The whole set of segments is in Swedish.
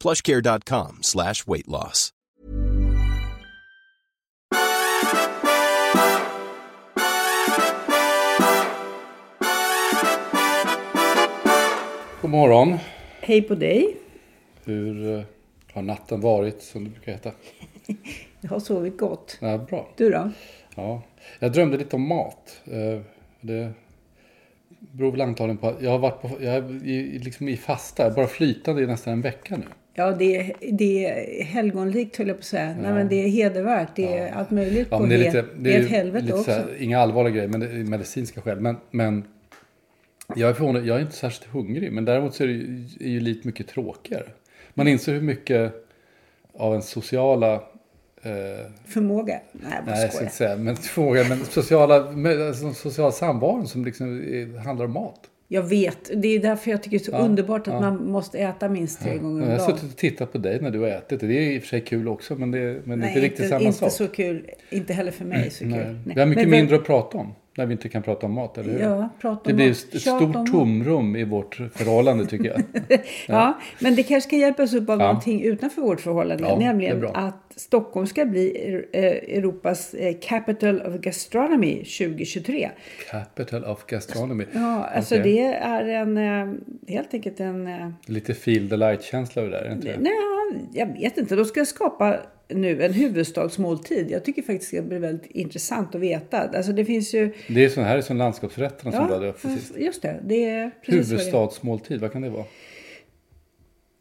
plushcare.com slash weight loss. God morgon. Hej på dig. Hur eh, har natten varit som det brukar heta? Jag har sovit gott. Ja, bra. Du då? Ja. Jag drömde lite om mat. Eh, Det beror väl antagligen på att jag har varit på, jag är i, liksom i fasta, bara flytande i nästan en vecka nu. Ja, det är, det är helgonrikt höll jag på att säga. Nej, men det är hedervärt. Det är allt möjligt Ja, på det är lite, det är ett helvete lite så också. här, inga allvarliga grejer, men det är medicinska skäl. Men, men jag är förvånad, jag är inte särskilt hungrig. Men däremot så är det ju, är ju livet mycket tråkigare. Man inser hur mycket av en sociala Förmåga. Nej, jag Nej, ska inte säga, men fråga, men sociala, alltså, social samvaron som liksom är, handlar om mat. Jag vet. Det är därför jag tycker det är så Ja, underbart att ja. man måste äta minst tre gånger om Jag har dagen. suttit och tittat på dig när du har ätit. Det är i och för sig kul också, men det är, men Nej, inte riktigt samma inte sak. så kul. Inte heller för mig så kul. Nej. Nej. Vi har mycket Men- mindre att prata om när vi inte kan prata om mat, eller hur? Ja, prata det om blir mat. ett stort tomrum i vårt förhållande tycker jag. Ja, men det kanske ska hjälpas upp av Ja. någonting utanför vårt förhållande. Ja, det nämligen att Stockholm ska bli eh, Europas eh, Capital of Gastronomy 2023. Capital of gastronomy. Ja, alltså Okej. det är en, eh, helt enkelt en... Lite feel the light-känsla över det där, är det inte det? Nej, jag vet inte. De ska skapa nu en huvudstadsmåltid. Jag tycker faktiskt det blir väldigt intressant att veta. Alltså det finns ju... Det är sån här är som landskapsrätterna som du hade Ja, uppe sist. just det. Det är precis. Huvudstadsmåltid, vad kan det vara?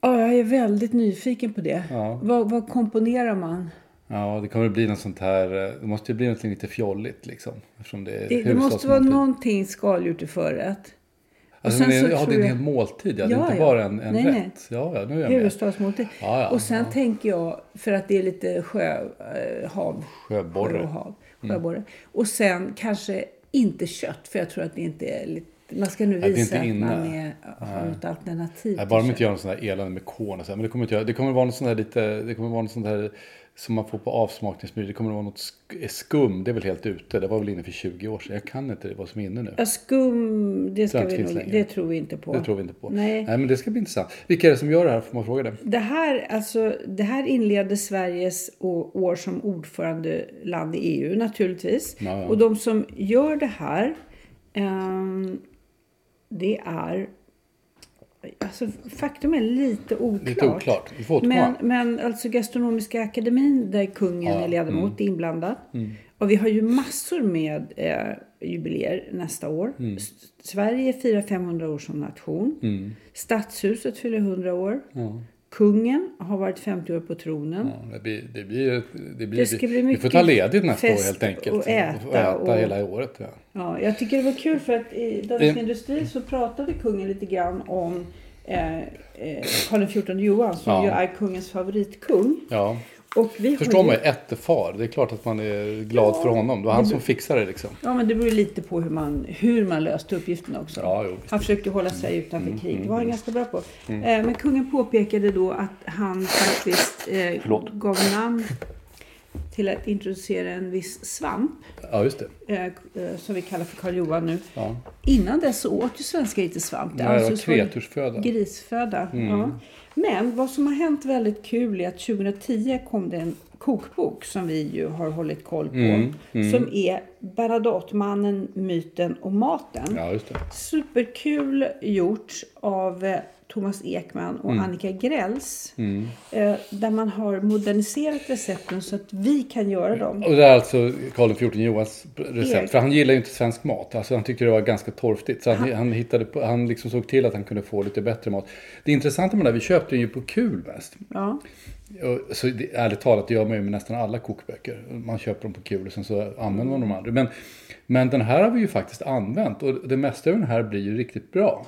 Ja, jag är väldigt nyfiken på det. Ja. Vad, vad komponerar man? Ja, det kommer att bli något sånt här. eh, Det måste ju bli något lite fjolligt liksom. Eftersom det är Det, det måste vara någonting skaldjur till förrätt. Alltså, och sen men, så ja, det är en hel måltid. Ja, det är Ja, inte ja. bara en, en Nej, rätt. nej. Ja, ja, nu är jag. Huvudstadsmåltid. Ja, ja, och sen ja. tänker jag, för att det är lite sjö, eh, hav. Sjöborre. sjö och hav, sjöborre. Och sen kanske inte kött, för jag tror att det inte är lite... Man ska nu visa att man är, har ett alternativ Nej, bara de inte gör någon sån här elände med korn och så här. Men det kommer inte göra. Det kommer vara något sånt här lite. Det kommer vara något sånt här som man får på avsmakningsmeny. Det kommer vara något sk- skum. Det är väl helt ute. Det var väl inne för 20 år sedan. Jag kan inte vad som är inne nu. Ja, skum, det, ska vi nog, det tror vi inte på. Det tror vi inte på. Nej. Nej, men det ska bli intressant. Vilka är det som gör det här? Får man fråga det? Det här, alltså, det här inleder Sveriges år som ordförandeland i EU naturligtvis. Ja, ja. Och de som gör det här, ehm, det är... Alltså, faktum är lite oklart. Lite oklart. Vi får återkomma. Men, men alltså Gastronomiska akademin där kungen Ja, är ledamot är inblandad. Och vi har ju massor med eh, jubileer nästa år. S- Sverige firar 500 år som nation. Stadshuset fyller 100 år. Kungen har varit 50 år på tronen. Ja, det blir, det blir, det blir, Det ska bli vi får mycket ta ledigt nästa år helt enkelt. och äta Och äta och- hela året. Ja. Ja, jag tycker det var kul för att i Dagens Industri så pratade kungen lite grann om eh, eh, Karl XIV Johan som Ja. ju är kungens favoritkung. ja. Man ju, ju ättefar. Det är klart att man är glad för honom. Det var han som fixade det liksom. Ja, men det beror lite på hur man, hur man löste uppgiften också. Ja, jo. Mm, han försökte hålla sig utanför krig. Det var han ganska bra på. Eh, men kungen påpekade då att han faktiskt eh, gav namn till att introducera en viss svamp. Ja, just det. Eh, eh, som vi kallar för Karl Johan nu. Ja. Innan dess så åt ju svenskar inte svamp. Nej, det var vara kreatursföda. Grisföda. Mm. Ja. Men vad som har hänt väldigt kul är att 2010 kom det en kokbok som vi ju har hållit koll på. Mm, Som är Bernadottemannen, myten och maten. Ja, just det. Superkul gjort av eh, Thomas Ekman och Mm. Annika Grälls. Eh, där man har moderniserat recepten så att vi kan göra dem. Och det är alltså Karl XIV Johans recept. Erik. För han gillar ju inte svensk mat. Alltså han tyckte det var ganska torftigt. Så han, han, hittade på, han liksom såg till att han kunde få lite bättre mat. Det intressanta med det här, vi köpte den ju på kul mest. Ja. Och, så det, ärligt talat, det gör man ju med nästan alla kokböcker. Man köper dem på kul och sen så använder man de andra. Men, men den här har vi ju faktiskt använt. Och det mesta av den här blir ju riktigt bra.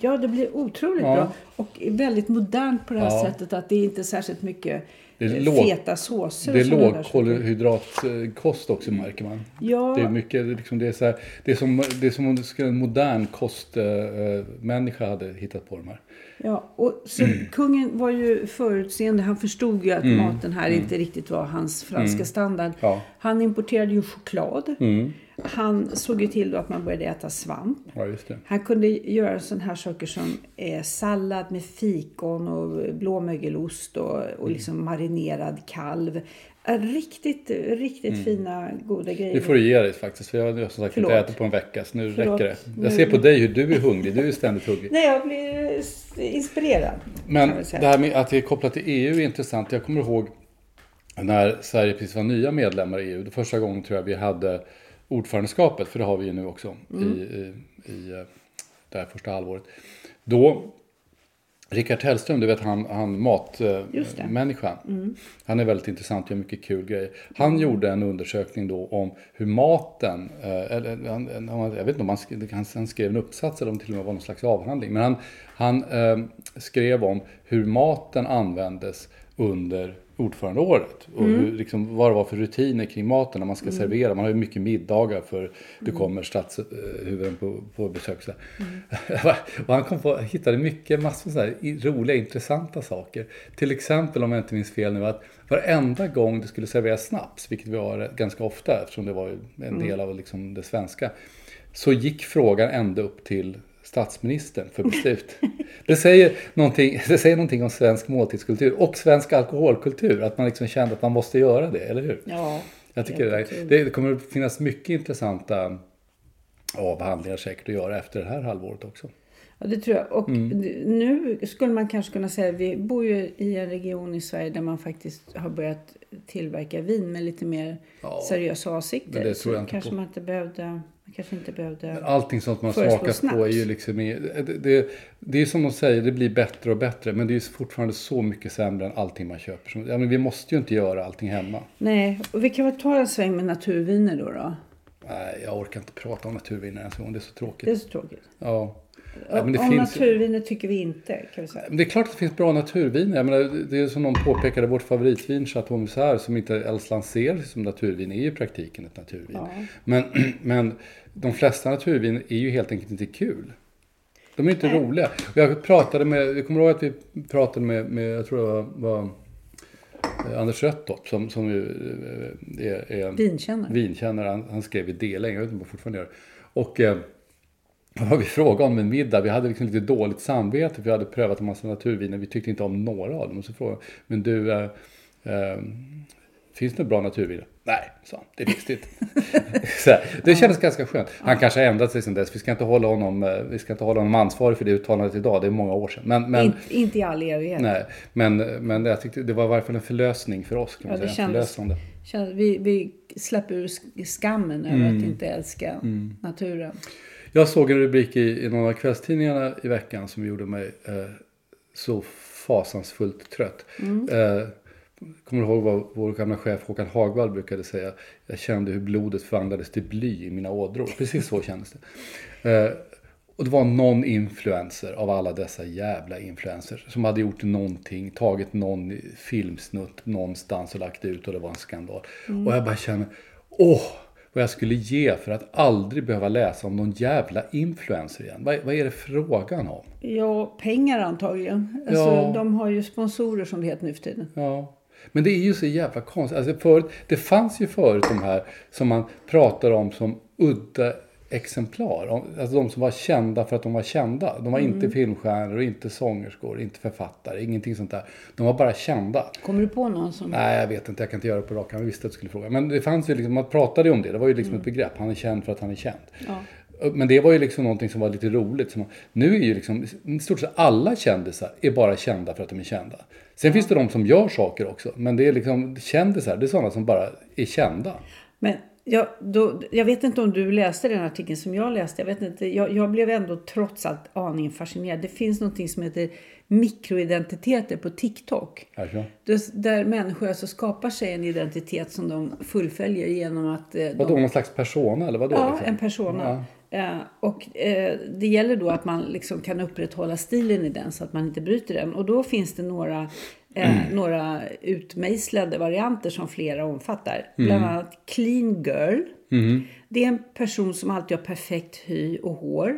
Ja, det blir otroligt Ja. bra. Och väldigt modernt på det här Ja. sättet att det är inte särskilt mycket Det är eh, låg- feta såser. Det är lågkolhydratkost också märker man. Ja. Det är mycket, liksom, det är så här, det är som, det är som om en modern kostmänniska hade hittat på de här. Ja, och så kungen var ju förutseende. Han förstod ju att maten här inte riktigt var hans franska standard. Ja. Han importerade ju choklad. Han såg ju till då att man började äta svamp. Ja. Han kunde göra sådana här saker som eh, sallad med fikon och blåmögelost och, och liksom marinerad kalv. Eh, Riktigt, riktigt fina, goda grejer. Det får du ge dig faktiskt. För jag har som sagt inte Förlåt. ätit på en vecka. Så nu Förlåt. räcker det. Jag ser på dig hur du är hungrig. Du är ständigt hungrig. Nej, jag blir inspirerad. Men det här med att det är kopplat till EU är intressant. Jag kommer ihåg när Sverige precis var nya medlemmar i EU. Det första gången tror jag vi hade ordförandeskapet, för det har vi ju nu också Mm. i, i, i eh, det här första halvåret. Då, Rickard Hellström, du vet han, han matmänniskan. Han är väldigt intressant och gör mycket kul grejer. Han gjorde en undersökning då om hur maten, eh, eller, han, jag vet inte om han, han skrev en uppsats eller om det till och med var någon slags avhandling. Men han, han eh, skrev om hur maten användes under ordförandeåret. Och hur, liksom, vad det var för rutiner kring maten när man ska servera. Man har ju mycket middagar för det kommer statshuvuden på, på besök. Här. och han kom på, hittade mycket, massor i- roliga, intressanta saker. Till exempel, om jag inte minns fel nu, att varenda gång det skulle serveras snaps, vilket vi har ganska ofta eftersom det var en del av liksom det svenska, så gick frågan ända upp till statsministern för beslut. Det säger, någonting, det säger någonting om svensk måltidskultur och svensk alkoholkultur. Att man liksom kände att man måste göra det, eller hur? Ja, Jag tycker det, där, det kommer att finnas mycket intressanta avhandlingar säkert att göra efter det här halvåret också. Ja, det tror jag. Och Mm. nu skulle man kanske kunna säga, vi bor ju i en region i Sverige där man faktiskt har börjat tillverka vin med lite mer Ja, seriösa avsikter. men det tror jag Så inte kanske på. man inte behövde, man kanske inte behövde. Allting sånt man smakat på är ju liksom... Det, det, det är som de säger, det blir bättre och bättre. Men det är fortfarande så mycket sämre än allting man köper. Ja, men vi måste ju inte göra allting hemma. Nej, och vi kan väl ta en sväng med naturviner då. då. Nej, jag orkar inte prata om naturviner ens en gång. Det är så tråkigt. Det är så tråkigt. Ja. Ja, Om finns, naturviner tycker vi inte, kan vi säga. det är klart att det finns bra naturviner. Jag menar, det är som någon påpekade, vårt favoritvin Chateau Musard som inte ens lanseras som naturvin är ju i praktiken ett naturvin. Ja. Men, men de flesta naturvin är ju helt enkelt inte kul. De är inte Nej. roliga. Och jag pratade med, jag kommer ihåg att vi pratade med, med jag tror det var, var eh, Anders Röttorp som, som ju eh, är, är Vinkännare. vinkännare. Han, han skrev i D länge, jag vet inte om han fortfarande gör det. Och eh, vad var vi frågade om en middag. Vi hade liksom lite dåligt samvete vi hade prövat en massa naturviner. Vi tyckte inte om några av dem. Och så frågade jag, men du, eh, eh, finns det bra naturviner? Nej, sa han. Det finns det inte. så här, det kändes ganska skönt. Han kanske har ändrat sig sedan dess. Vi ska inte hålla honom, eh, vi ska inte hålla honom ansvarig för det uttalandet idag. Det är många år sedan. Men, men, In, inte i all evighet. nej, men, men jag tyckte det var i varje fall en förlösning för oss. Kan man Ja, det säga. Kändes- förlösande. Känns- Vi, vi släpper ur sk- skammen över Mm. att inte älska naturen. Jag såg en rubrik i, i någon av kvällstidningarna i veckan som gjorde mig eh, så fasansfullt trött. Eh, kommer ihåg vad vår gamla chef Håkan Hagvall brukade säga? Jag kände hur blodet förvandlades till bly i mina ådror. Precis så kändes det. Eh, Och det var någon influencer av alla dessa jävla influencers som hade gjort någonting, tagit någon filmsnutt någonstans och lagt ut och det var en skandal. Mm. Och jag bara känner, åh, vad jag skulle ge för att aldrig behöva läsa om någon jävla influencer igen. Vad, vad är det frågan om? Ja, pengar antagligen. Alltså, Ja. De har ju sponsorer som det heter nu för tiden. Ja. Men det är ju så jävla konstigt. Alltså förut, det fanns ju förut de här som man pratar om som udda exemplar. Alltså de som var kända för att de var kända. De var inte filmstjärnor, och inte sångerskor, inte författare, ingenting sånt där. De var bara kända. Kommer du på någon som... Nej, jag vet inte. Jag kan inte göra det på rak. Jag visste att du skulle fråga. Men det fanns ju liksom, man pratade ju om det. Det var ju liksom ett begrepp. Han är känd för att han är känd. Ja. Men det var ju liksom någonting som var lite roligt. Som, nu är ju liksom, i stort sett alla kändisar är bara kända för att de är kända. Sen finns det de som gör saker också. Men det är liksom kändisar, det är sådana som bara är kända. Men jag, då, jag vet inte om du läste den artikeln som jag läste. Jag, vet inte, jag, jag blev ändå trots allt aningen fascinerad. Det finns någonting som heter mikroidentiteter på TikTok. Alltså. Där människor alltså skapar sig en identitet som de fullföljer genom att... eh, Vadå, de, någon slags persona eller vadå? Ja, liksom? en persona. Ja. Eh, och eh, det gäller då att man liksom kan upprätthålla stilen i den så att man inte bryter den. Och då finns det några, eh, några utmejslade varianter som flera omfattar. Bland annat Clean Girl. Det är en person som alltid har perfekt hy och hår.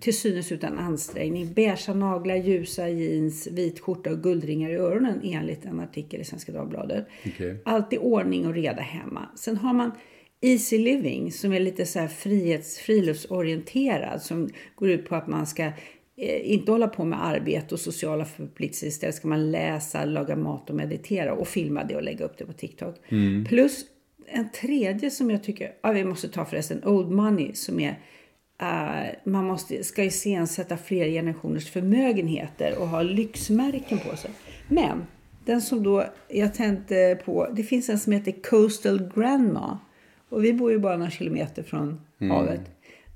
Till synes utan ansträngning. Beiga naglar, ljusa jeans, vit skjorta och guldringar i öronen enligt en artikel i Svenska Dagbladet. Okej. Alltid ordning och reda hemma. Sen har man Easy Living som är lite så här frihets, friluftsorienterad som går ut på att man ska inte hålla på med arbete och sociala förpliktelser. Istället ska man läsa, laga mat och meditera och filma det och lägga upp det på TikTok. Plus en tredje som jag tycker, ja vi måste ta förresten, Old Money som är eh, man måste, ska iscensätta fler generationers förmögenheter och ha lyxmärken på sig. Men den som då jag tänkte på, det finns en som heter Coastal Grandma. Och vi bor ju bara några kilometer från havet.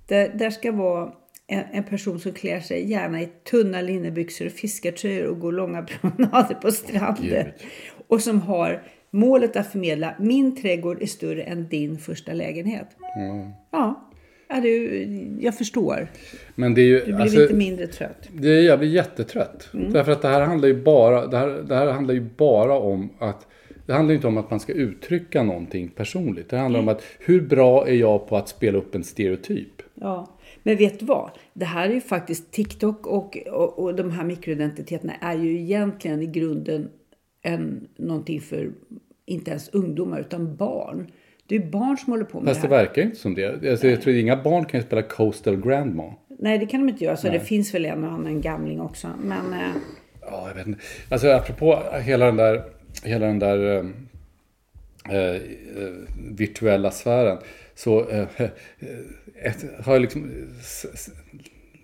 Där, där ska vara en, person som klär sig gärna i tunna linnebyxor och fiskartröjor och går långa promenader på stranden. Och som har målet att förmedla min trädgård är större än din första lägenhet. Ja, ja du, jag förstår. Men det är ju... Du blev alltså, inte mindre trött. Det är, jag blir jättetrött. Därför att det här handlar ju bara, det här, det här handlar ju bara om att det handlar inte om att man ska uttrycka någonting personligt. Det handlar om att hur bra är jag på att spela upp en stereotyp? Ja, men vet du vad? Det här är ju faktiskt TikTok och, och, och de här mikroidentiteterna är ju egentligen i grunden en, någonting för inte ens ungdomar utan barn. Det är barn som håller på med Fast det det här. verkar ju inte som det. Alltså, jag tror att inga barn kan spela Coastal Grandma. Nej, det kan de inte göra. Så det finns väl en och annan gamling också. Men eh, Ja, jag vet inte. Alltså apropå hela den där, hela den där eh, Eh, eh, virtuella sfären. Så eh, eh, ett, har jag liksom s, s,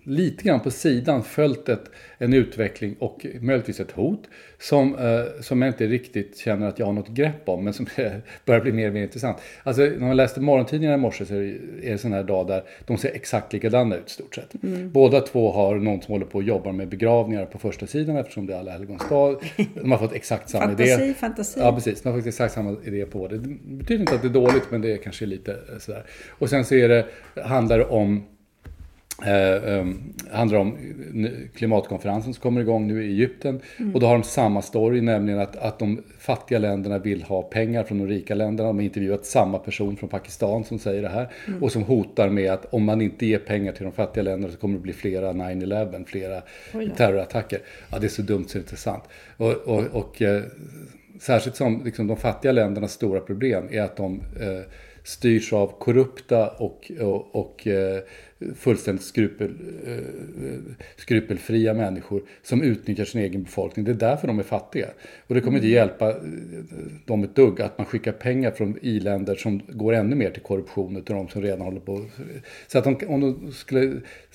lite grann på sidan följt ett, en utveckling och möjligtvis ett hot som, eh, som jag inte riktigt känner att jag har något grepp om men som börjar bli mer och mer intressant. Alltså när man läste morgontidningarna i morse så är det, en sån här dag där de ser exakt likadana ut i stort sett. Båda två har någon som håller på och jobbar med begravningar på första sidan eftersom det är alla helgons dag. De har fått exakt samma Fantasi, idé. fantasi. Ja, precis. De har fått exakt samma idé på det. Det betyder inte att det är dåligt men det är kanske lite eh, sådär. Och sen så är det, handlar det om Eh, um, handlar om n- klimatkonferensen som kommer igång nu i Egypten. Och då har de samma story, nämligen att, att de fattiga länderna vill ha pengar från de rika länderna. De har intervjuat samma person från Pakistan som säger det här. Och som hotar med att om man inte ger pengar till de fattiga länderna så kommer det bli flera 9-11, flera terrorattacker. Ja, det är så dumt så det är sant. Och, och, och eh, särskilt som liksom, de fattiga ländernas stora problem är att de eh, styrs av korrupta och, och, och eh, fullständigt skrupel, eh, skrupelfria människor som utnyttjar sin egen befolkning. Det är därför de är fattiga. Och det kommer inte hjälpa eh, dem ett dugg att man skickar pengar från i-länder som går ännu mer till korruption utav de som redan håller på. Så att de, om de skulle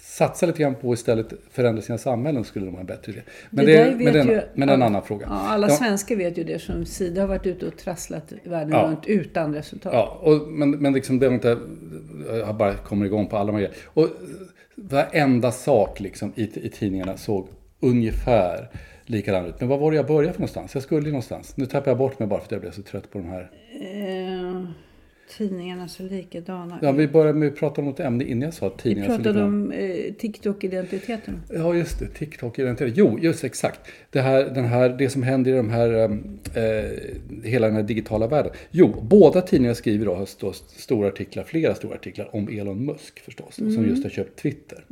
satsa lite grann på att istället förändra sina samhällen skulle de ha en bättre idé. Men det, vet men det, är, ju- en- men det en annan fråga. ja, alla Ja. svenskar vet ju det som Sida har varit ute och trasslat världen Ja. runt utan resultat. Ja, och, men, men liksom det är inte, jag bara kommer igång på alla de här. Och varenda sak liksom i, i tidningarna såg ungefär likadan ut. Men var var det jag började för någonstans? Jag skulle ju någonstans. Nu tappar jag bort mig bara för att jag blev så trött på de här. Eh, tidningarna så likadana. Ja, vi började med att prata om något ämne innan jag sa Vi tidningarna så pratade om eh, TikTok-identiteten. Ja, just det. TikTok identitet. Jo, just exakt. Det, här, den här, det som händer i de här, eh, hela den här digitala världen. Jo, båda tidningarna skriver då, då stora artiklar, flera stora artiklar om Elon Musk förstås. Som just har köpt Twitter.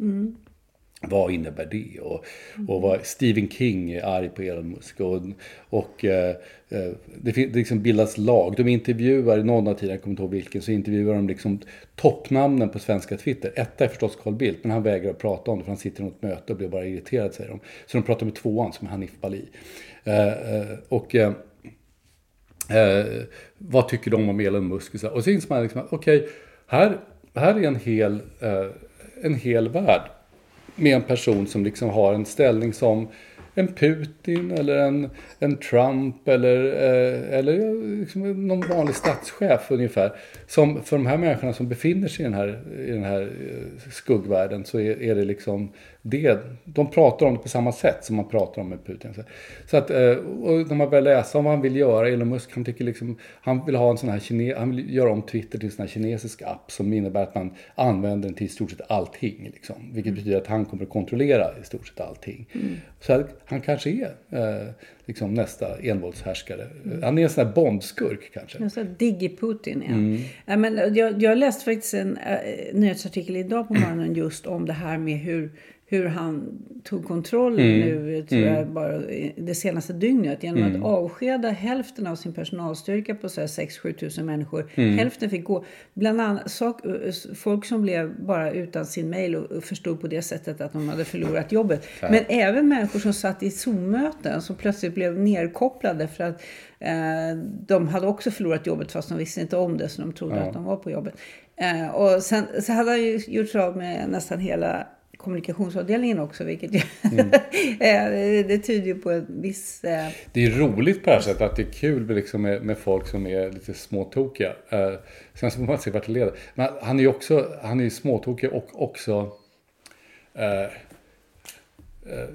Vad innebär det? Och, och vad, Stephen King är arg på Elon Musk. Och, och eh, eh det, det liksom bildas lag. De intervjuar, någon av tiden, jag kommer inte ihåg vilken, så intervjuar de liksom toppnamnen på svenska Twitter. Etta är förstås Carl Bildt, men han vägrar att prata om det för han sitter i något möte och blir bara irriterad säger de. Så de pratar med tvåan som är Hanif Bali. Eh, eh och eh, eh, vad tycker de om Elon Musk? Och så, och så inser man liksom att okej, här, här är en hel, eh, en hel värld med en person som liksom har en ställning som en Putin eller en, en Trump eller, eh, eller eh, liksom någon vanlig statschef ungefär. Som för de här människorna som befinner sig i den här, i den här eh, skuggvärlden så är, är det liksom det. De pratar om det på samma sätt som man pratar om med Putin. Så, att, eh, och när man börjar läsa om vad han vill göra, Elon Musk, han tycker liksom, han vill ha en sån här kine, han vill göra om Twitter till en sån här kinesisk app som innebär att man använder den till i stort sett allting. Liksom, vilket betyder att han kommer att kontrollera i stort sett allting. Så att han kanske är eh, liksom nästa envåldshärskare. Han är en sån här Bondskurk kanske. Jag sa Digi-Putin, ja. ja men jag, jag läste faktiskt en äh, nyhetsartikel idag på morgonen just om det här med hur, hur han tog kontrollen nu, tror jag, bara det senaste dygnet genom att avskeda hälften av sin personalstyrka på så här 6-7 tusen människor. Hälften fick gå. Bland annat sak, folk som blev bara utan sin mail och förstod på det sättet att de hade förlorat jobbet. Men även människor som satt i Zoom-möten som plötsligt blev nerkopplade för att eh, de hade också förlorat jobbet fast de visste inte om det så de trodde att de var på jobbet. Eh, och sen så hade han ju gjort sig av med nästan hela kommunikationsavdelningen också, vilket ju eh, det tyder ju på en viss... Eh, Det är roligt på det här sättet att det är kul med, liksom med, med folk som är lite småtokiga. Eh, sen så får man se vart det leder. Men han är ju också han är ju småtokig och också eh, eh,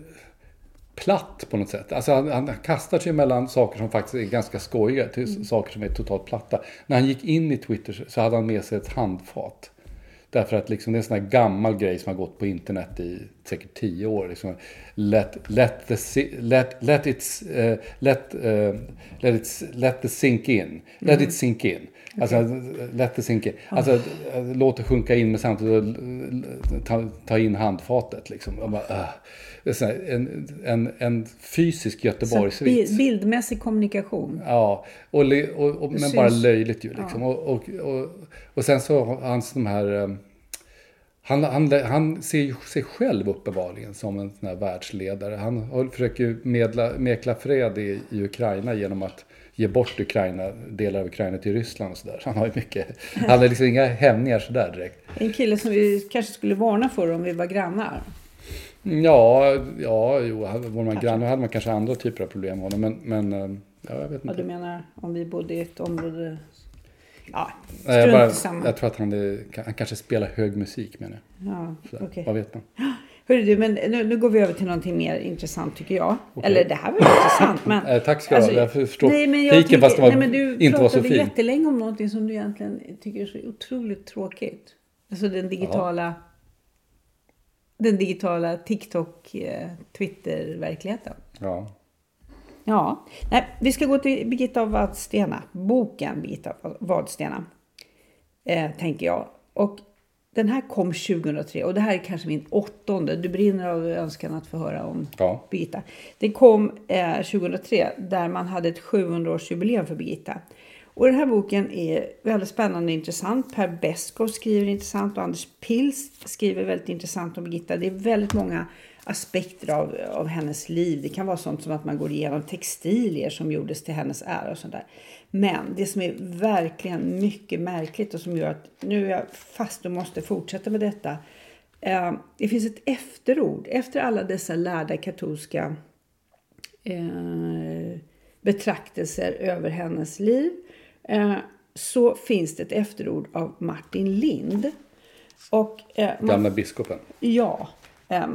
platt på något sätt. Alltså han, han kastar sig mellan saker som faktiskt är ganska skojiga till saker som är totalt platta. När han gick in i Twitter så hade han med sig ett handfat. Därför att liksom det är en sån här gammal grej som har gått på internet i säkert tio år. Liksom, let, let, the, let, let, it's, eh, let, eh, let, it's, let the sink in. Let it sink in. Alltså, let the sink in. Alltså, eh, låt det sjunka in men samtidigt eh, ta, ta in handfatet. Liksom. Och bara, här, en, en, en fysisk Göteborgsvits. bi- bildmässig kommunikation. Ja, och, och, och, men bara löjligt ju liksom. Och, och, och, och sen så har hans de här... eh, Han, han, han ser ju sig själv uppenbarligen som en sån här världsledare. Han försöker ju medla, mäkla fred i, i Ukraina genom att ge bort Ukraina, delar av Ukraina till Ryssland och sådär. Så han har ju mycket... Han har liksom inga hämningar sådär direkt. En kille som vi kanske skulle varna för om vi var grannar. Ja, ja, jo, vore man granne hade man kanske andra typer av problem med honom. Men, men eh, ja, jag vet inte. du menar om vi bodde i ett område... Ja, jag, bara, samma. jag tror att han, han kanske spelar hög musik menar jag. Ja, Sådär. okej. Vad vet man? Hörru du, men nu, nu går vi över till någonting mer intressant tycker jag. Eller det här var intressant. Men, Eh, tack ska du ha. Jag förstår nej, men jag tycker- fast nej, men du inte pratade jättelänge om någonting som du egentligen tycker är så otroligt tråkigt. Alltså den digitala... Den digitala TikTok, eh, Twitter-verkligheten. Ja. Ja, nej, vi ska gå till Birgitta Wadstena. Boken Birgitta Wadstena. Eh, tänker jag. Och den här kom 2003 och det här är kanske min åttonde. Du brinner av önskan att få höra om Ja. Birgitta. Den kom eh, 2003 där man hade ett 700-årsjubileum för Birgitta. Och den här boken är väldigt spännande och intressant. Per Beskow skriver intressant och Anders Pils skriver väldigt intressant om Birgitta. Det är väldigt många aspekter av, av hennes liv. Det kan vara sånt som att man går igenom textilier som gjordes till hennes ära och sånt där. Men det som är verkligen mycket märkligt och som gör att nu är jag fast och måste fortsätta med detta. Eh, det finns ett efterord efter alla dessa lärda katolska eh, betraktelser över hennes liv eh, så finns det ett efterord av Martin Lind. Och, eh, Ma- Gamla biskopen. Ja,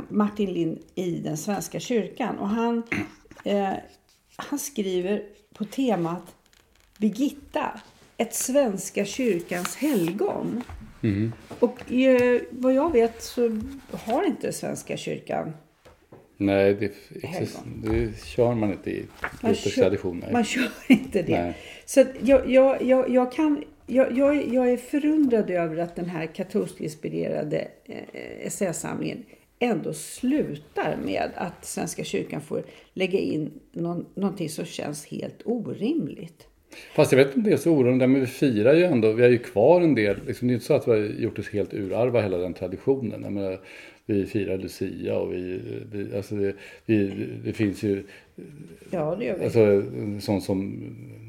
Martin Lind i den svenska kyrkan. Och han, eh, han skriver på temat Birgitta. ett Svenska kyrkans helgon. Och eh, vad jag vet så har inte Svenska kyrkan Nej, det, det kör man inte i Luthers kör- tradition. nej. Man kör inte det. Nej. Så jag, jag, jag, jag, kan, jag, jag, är- jag är förundrad över att den här katolskt inspirerade eh, essäsamlingen ändå slutar med att Svenska kyrkan får lägga in någon, någonting som känns helt orimligt. Fast jag vet inte om det är så orimligt, men vi firar ju ändå, vi har ju kvar en del, liksom, det är inte så att vi har gjort oss helt urarva hela den traditionen. Jag menar, vi firar Lucia och vi, vi alltså det, vi, det finns ju Ja, det gör vi. Alltså en sån som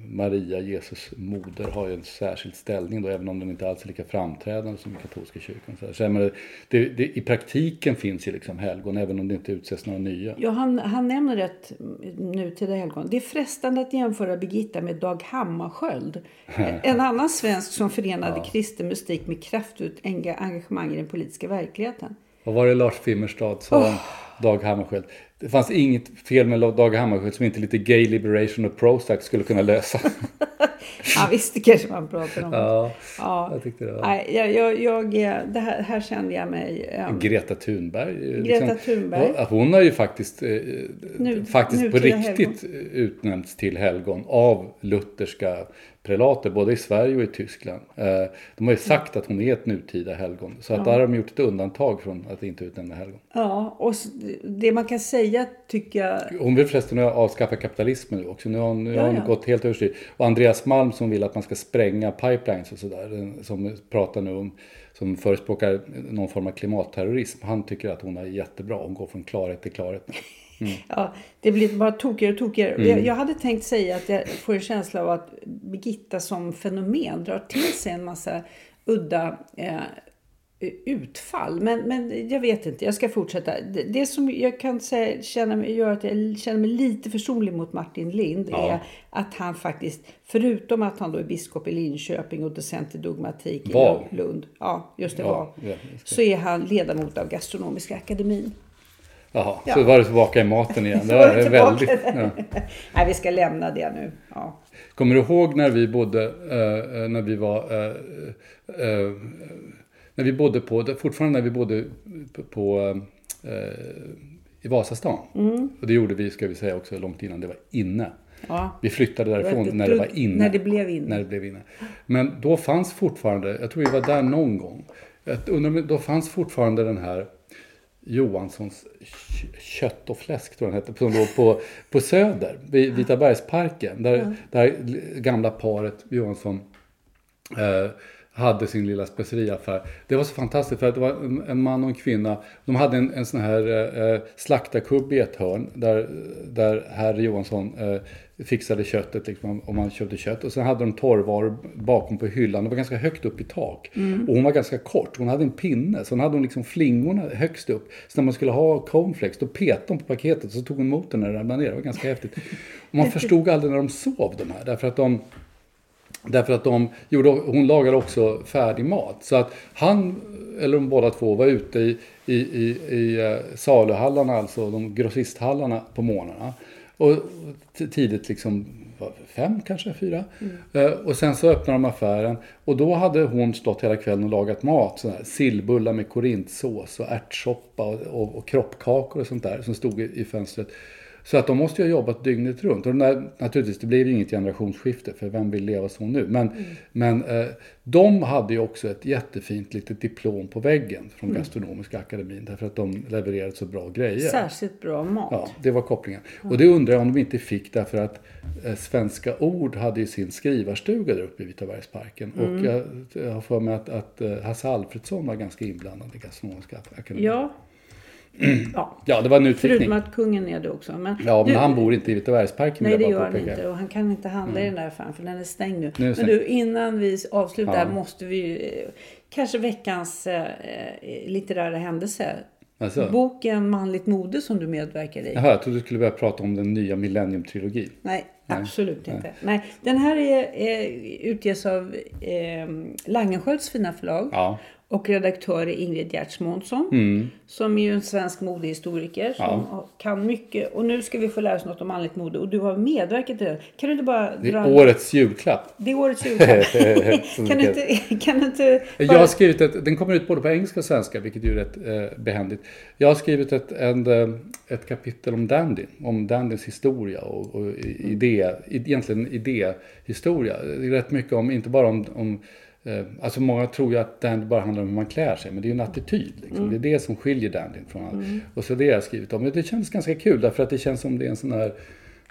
Maria, Jesus moder, har ju en särskild ställning då, även om den inte alls är lika framträdande som i katolska kyrkan. Så, så menar, det, det, I praktiken finns ju liksom helgon, även om det inte utses några nya. Ja, han, han nämner ett nutida helgon. Det är frestande att jämföra Birgitta med Dag Hammarskjöld. En annan svensk som förenade kristen mystik med kraftfullt enga- engagemang i den politiska verkligheten. Vad var det Lars Fimmerstad sa om Dag Hammarskjöld? Det fanns inget fel med Dag Hammarskjöld som inte lite gay liberation och Prozac skulle kunna lösa. Ja, visst, det kanske man pratar om. ja, Ja. jag tyckte det var... Nej, jag, jag, jag, det här, här kände jag mig... eh, Greta Thunberg. eh, Greta Thunberg. Hon, har ju faktiskt, eh, Nu- faktiskt på nutida riktigt utnämnts till helgon av lutherska prelater, både i Sverige och i Tyskland. Eh, de har ju sagt att hon är ett nutida helgon. Så att där har de gjort ett undantag från att inte utnämna helgon. Ja, och det man kan säga tycker jag... Hon vill förresten avskaffa kapitalismen nu också. Nu har hon, nu har hon Ja, ja. gått helt överstyr. Och Andreas Malm som vill att man ska spränga pipelines och sådär. den Som pratar nu om, som förespråkar någon form av klimatterrorism. Han tycker att hon är jättebra. Hon går från klarhet till klarhet nu. Ja, det blir bara tokigare och tokigare. Mm. Jag, jag hade tänkt säga att jag får en känsla av att Birgitta som fenomen drar till sig en massa udda eh, utfall. Men, men jag vet inte, jag ska fortsätta. Det, det som jag kan säga känna mig, gör att jag känner mig lite försonlig mot Martin Lind Ja. är att han faktiskt, förutom att han då är biskop i Linköping och docent i dogmatik Var. i Lund. Ja, just det Ja, var. ja. Så är han ledamot av Gastronomiska akademin. Jaha, Ja. så var det tillbaka i maten igen. Det var det väldigt... Ja. Nej, vi ska lämna det nu. Ja. Kommer du ihåg när vi bodde, eh, eh, när vi var, eh, eh, när vi bodde på, fortfarande när vi bodde på, på eh, i Vasastan. Mm. Och det gjorde vi, ska vi säga också, långt innan det var inne. Ja. Vi flyttade därifrån när det var inne. när det blev inne. När det blev inne. Men då fanns fortfarande, jag tror vi var där någon gång. Jag undrar, om- då fanns fortfarande den här Johanssons kött och fläsk, tror jag den hette, som låg på, på Söder, vid Vitabergsparken. Där, där gamla paret Johansson eh, hade sin lilla speceriaffär. Det var så fantastiskt för att det var en, en man och en kvinna. De hade en, en sån här eh, slaktarkubb i ett hörn där, där herr Johansson eh, fixade köttet liksom, om man köpte kött. Och sen hade de torrvaror bakom på hyllan. Det var ganska högt upp i tak. Och hon var ganska kort. Hon hade en pinne. Så hon hade hon liksom flingorna högst upp. Så när man skulle ha cornflakes då petade hon på paketet så tog hon emot den när det ramlade ner. Det var ganska häftigt. Och man förstod aldrig när de sov de här. Därför att de Därför att de gjorde, hon lagade också färdig mat. Så att han, eller de båda två, var ute i, i, i, i eh, saluhallarna, alltså de grossisthallarna på morgnarna. Och tidigt liksom, fem kanske, fyra. Eh, och sen så öppnade de affären. Och då hade hon stått hela kvällen och lagat mat. Sådär, sillbullar med korintsås och ärtsoppa och, och, och kroppkakor och sånt där som stod i, i fönstret. Så att de måste ju ha jobbat dygnet runt. Och när, naturligtvis, det blev ju inget generationsskifte, för vem vill leva så nu? Men, men eh, de hade ju också ett jättefint litet diplom på väggen från Gastronomiska akademin, därför att de levererade så bra grejer. Särskilt bra mat. Ja, det var kopplingen. Och det undrar jag om de inte fick därför att eh, Svenska Ord hade ju sin skrivarstuga där uppe i Vitabergsparken. Och jag, jag har för mig att, att eh, Hasse Alfredsson var ganska inblandad i Gastronomiska akademin. Ja. Ja. Ja, det var en utvikning. Förutom att kungen är det också. Men Ja, men du- han bor inte i Vitabergsparken Nej, det gör han inte. Och han kan inte handla i den där affären för den är stängd nu. Nu är Men du, innan vi avslutar Ja. måste vi ju, eh, kanske veckans eh, eh, litterära händelse. Alltså. Boken Manligt mode som du medverkar i. Jaha, jag trodde du skulle börja prata om den nya Millennium-trilogin. Nej, absolut inte. Nej, den här är, eh, utges av eh, Langenskiölds fina förlag. Ja. Och redaktör är Ingrid Gertz Månsson. Mm. Som är ju en svensk modehistoriker. Som kan mycket. Och nu ska vi få lära oss något om manligt mode. Och du har medverkat till det. Kan du inte bara Det dra... är årets julklapp. Det är årets julklapp. kan, du inte, kan du inte... Jag har skrivit ett, den kommer ut både på engelska och svenska, vilket ju är rätt eh, behändigt. Jag har skrivit ett, en, eh, ett kapitel om dandy, om dandyns historia och, och idé, egentligen idéhistoria. Det är rätt mycket om, inte bara om, om Alltså många tror ju att dandy bara handlar om hur man klär sig, men det är ju en attityd. Liksom. Det är det som skiljer dandyn från allt. Och så det har jag skrivit om. Det känns ganska kul, därför att det känns som det är en sån här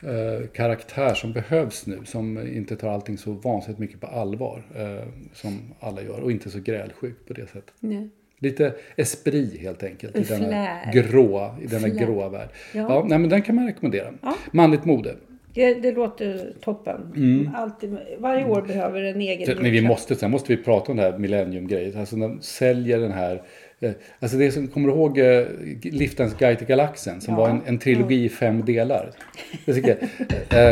eh, karaktär som behövs nu. Som inte tar allting så vansinnigt mycket på allvar. Eh, som alla gör. Och inte så grälsjuk på det sättet. Nej. Lite esprit helt enkelt. I denna Flär. grå, i denna Flär. gråa värld. Ja. Ja. nej, men den kan man rekommendera. Manligt mode. Det, det låter toppen. Alltid, varje år behöver en egen Det- Men vi måste, sen måste vi prata om det här millennium-grejen. Alltså de säljer den här eh, Alltså det som, kommer du ihåg eh, Liftens guide till galaxen? Som var en, en trilogi i fem delar. Det tycker jag.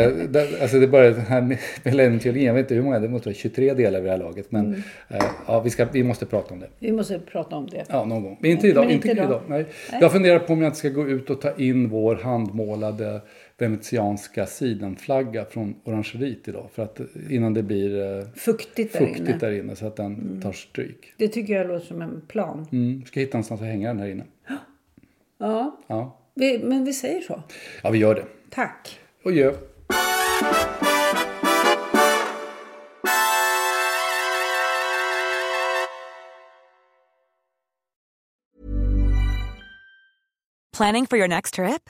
Eh, där- alltså det började den här millennium-trilogin, jag vet inte hur många, det måste vara 23 delar vid det här laget. Men Mm. eh, ja, vi, ska, vi måste prata om det. Vi måste prata om det. Ja, någon gång. Men inte idag. Men inte idag. idag. Nej. Jag funderar på om jag inte ska gå ut och ta in vår handmålade venetianska sidenflagga från orangeriet idag. För att innan det blir eh, Fuktigt där fuktigt inne. där inne så att den tar stryk. Det tycker jag låter som en plan. Mm. Ska hitta någonstans att hänga den här inne. Ja, Ja, vi, men vi säger så. ja vi gör det. Tack. Och gör. Planning for your next trip?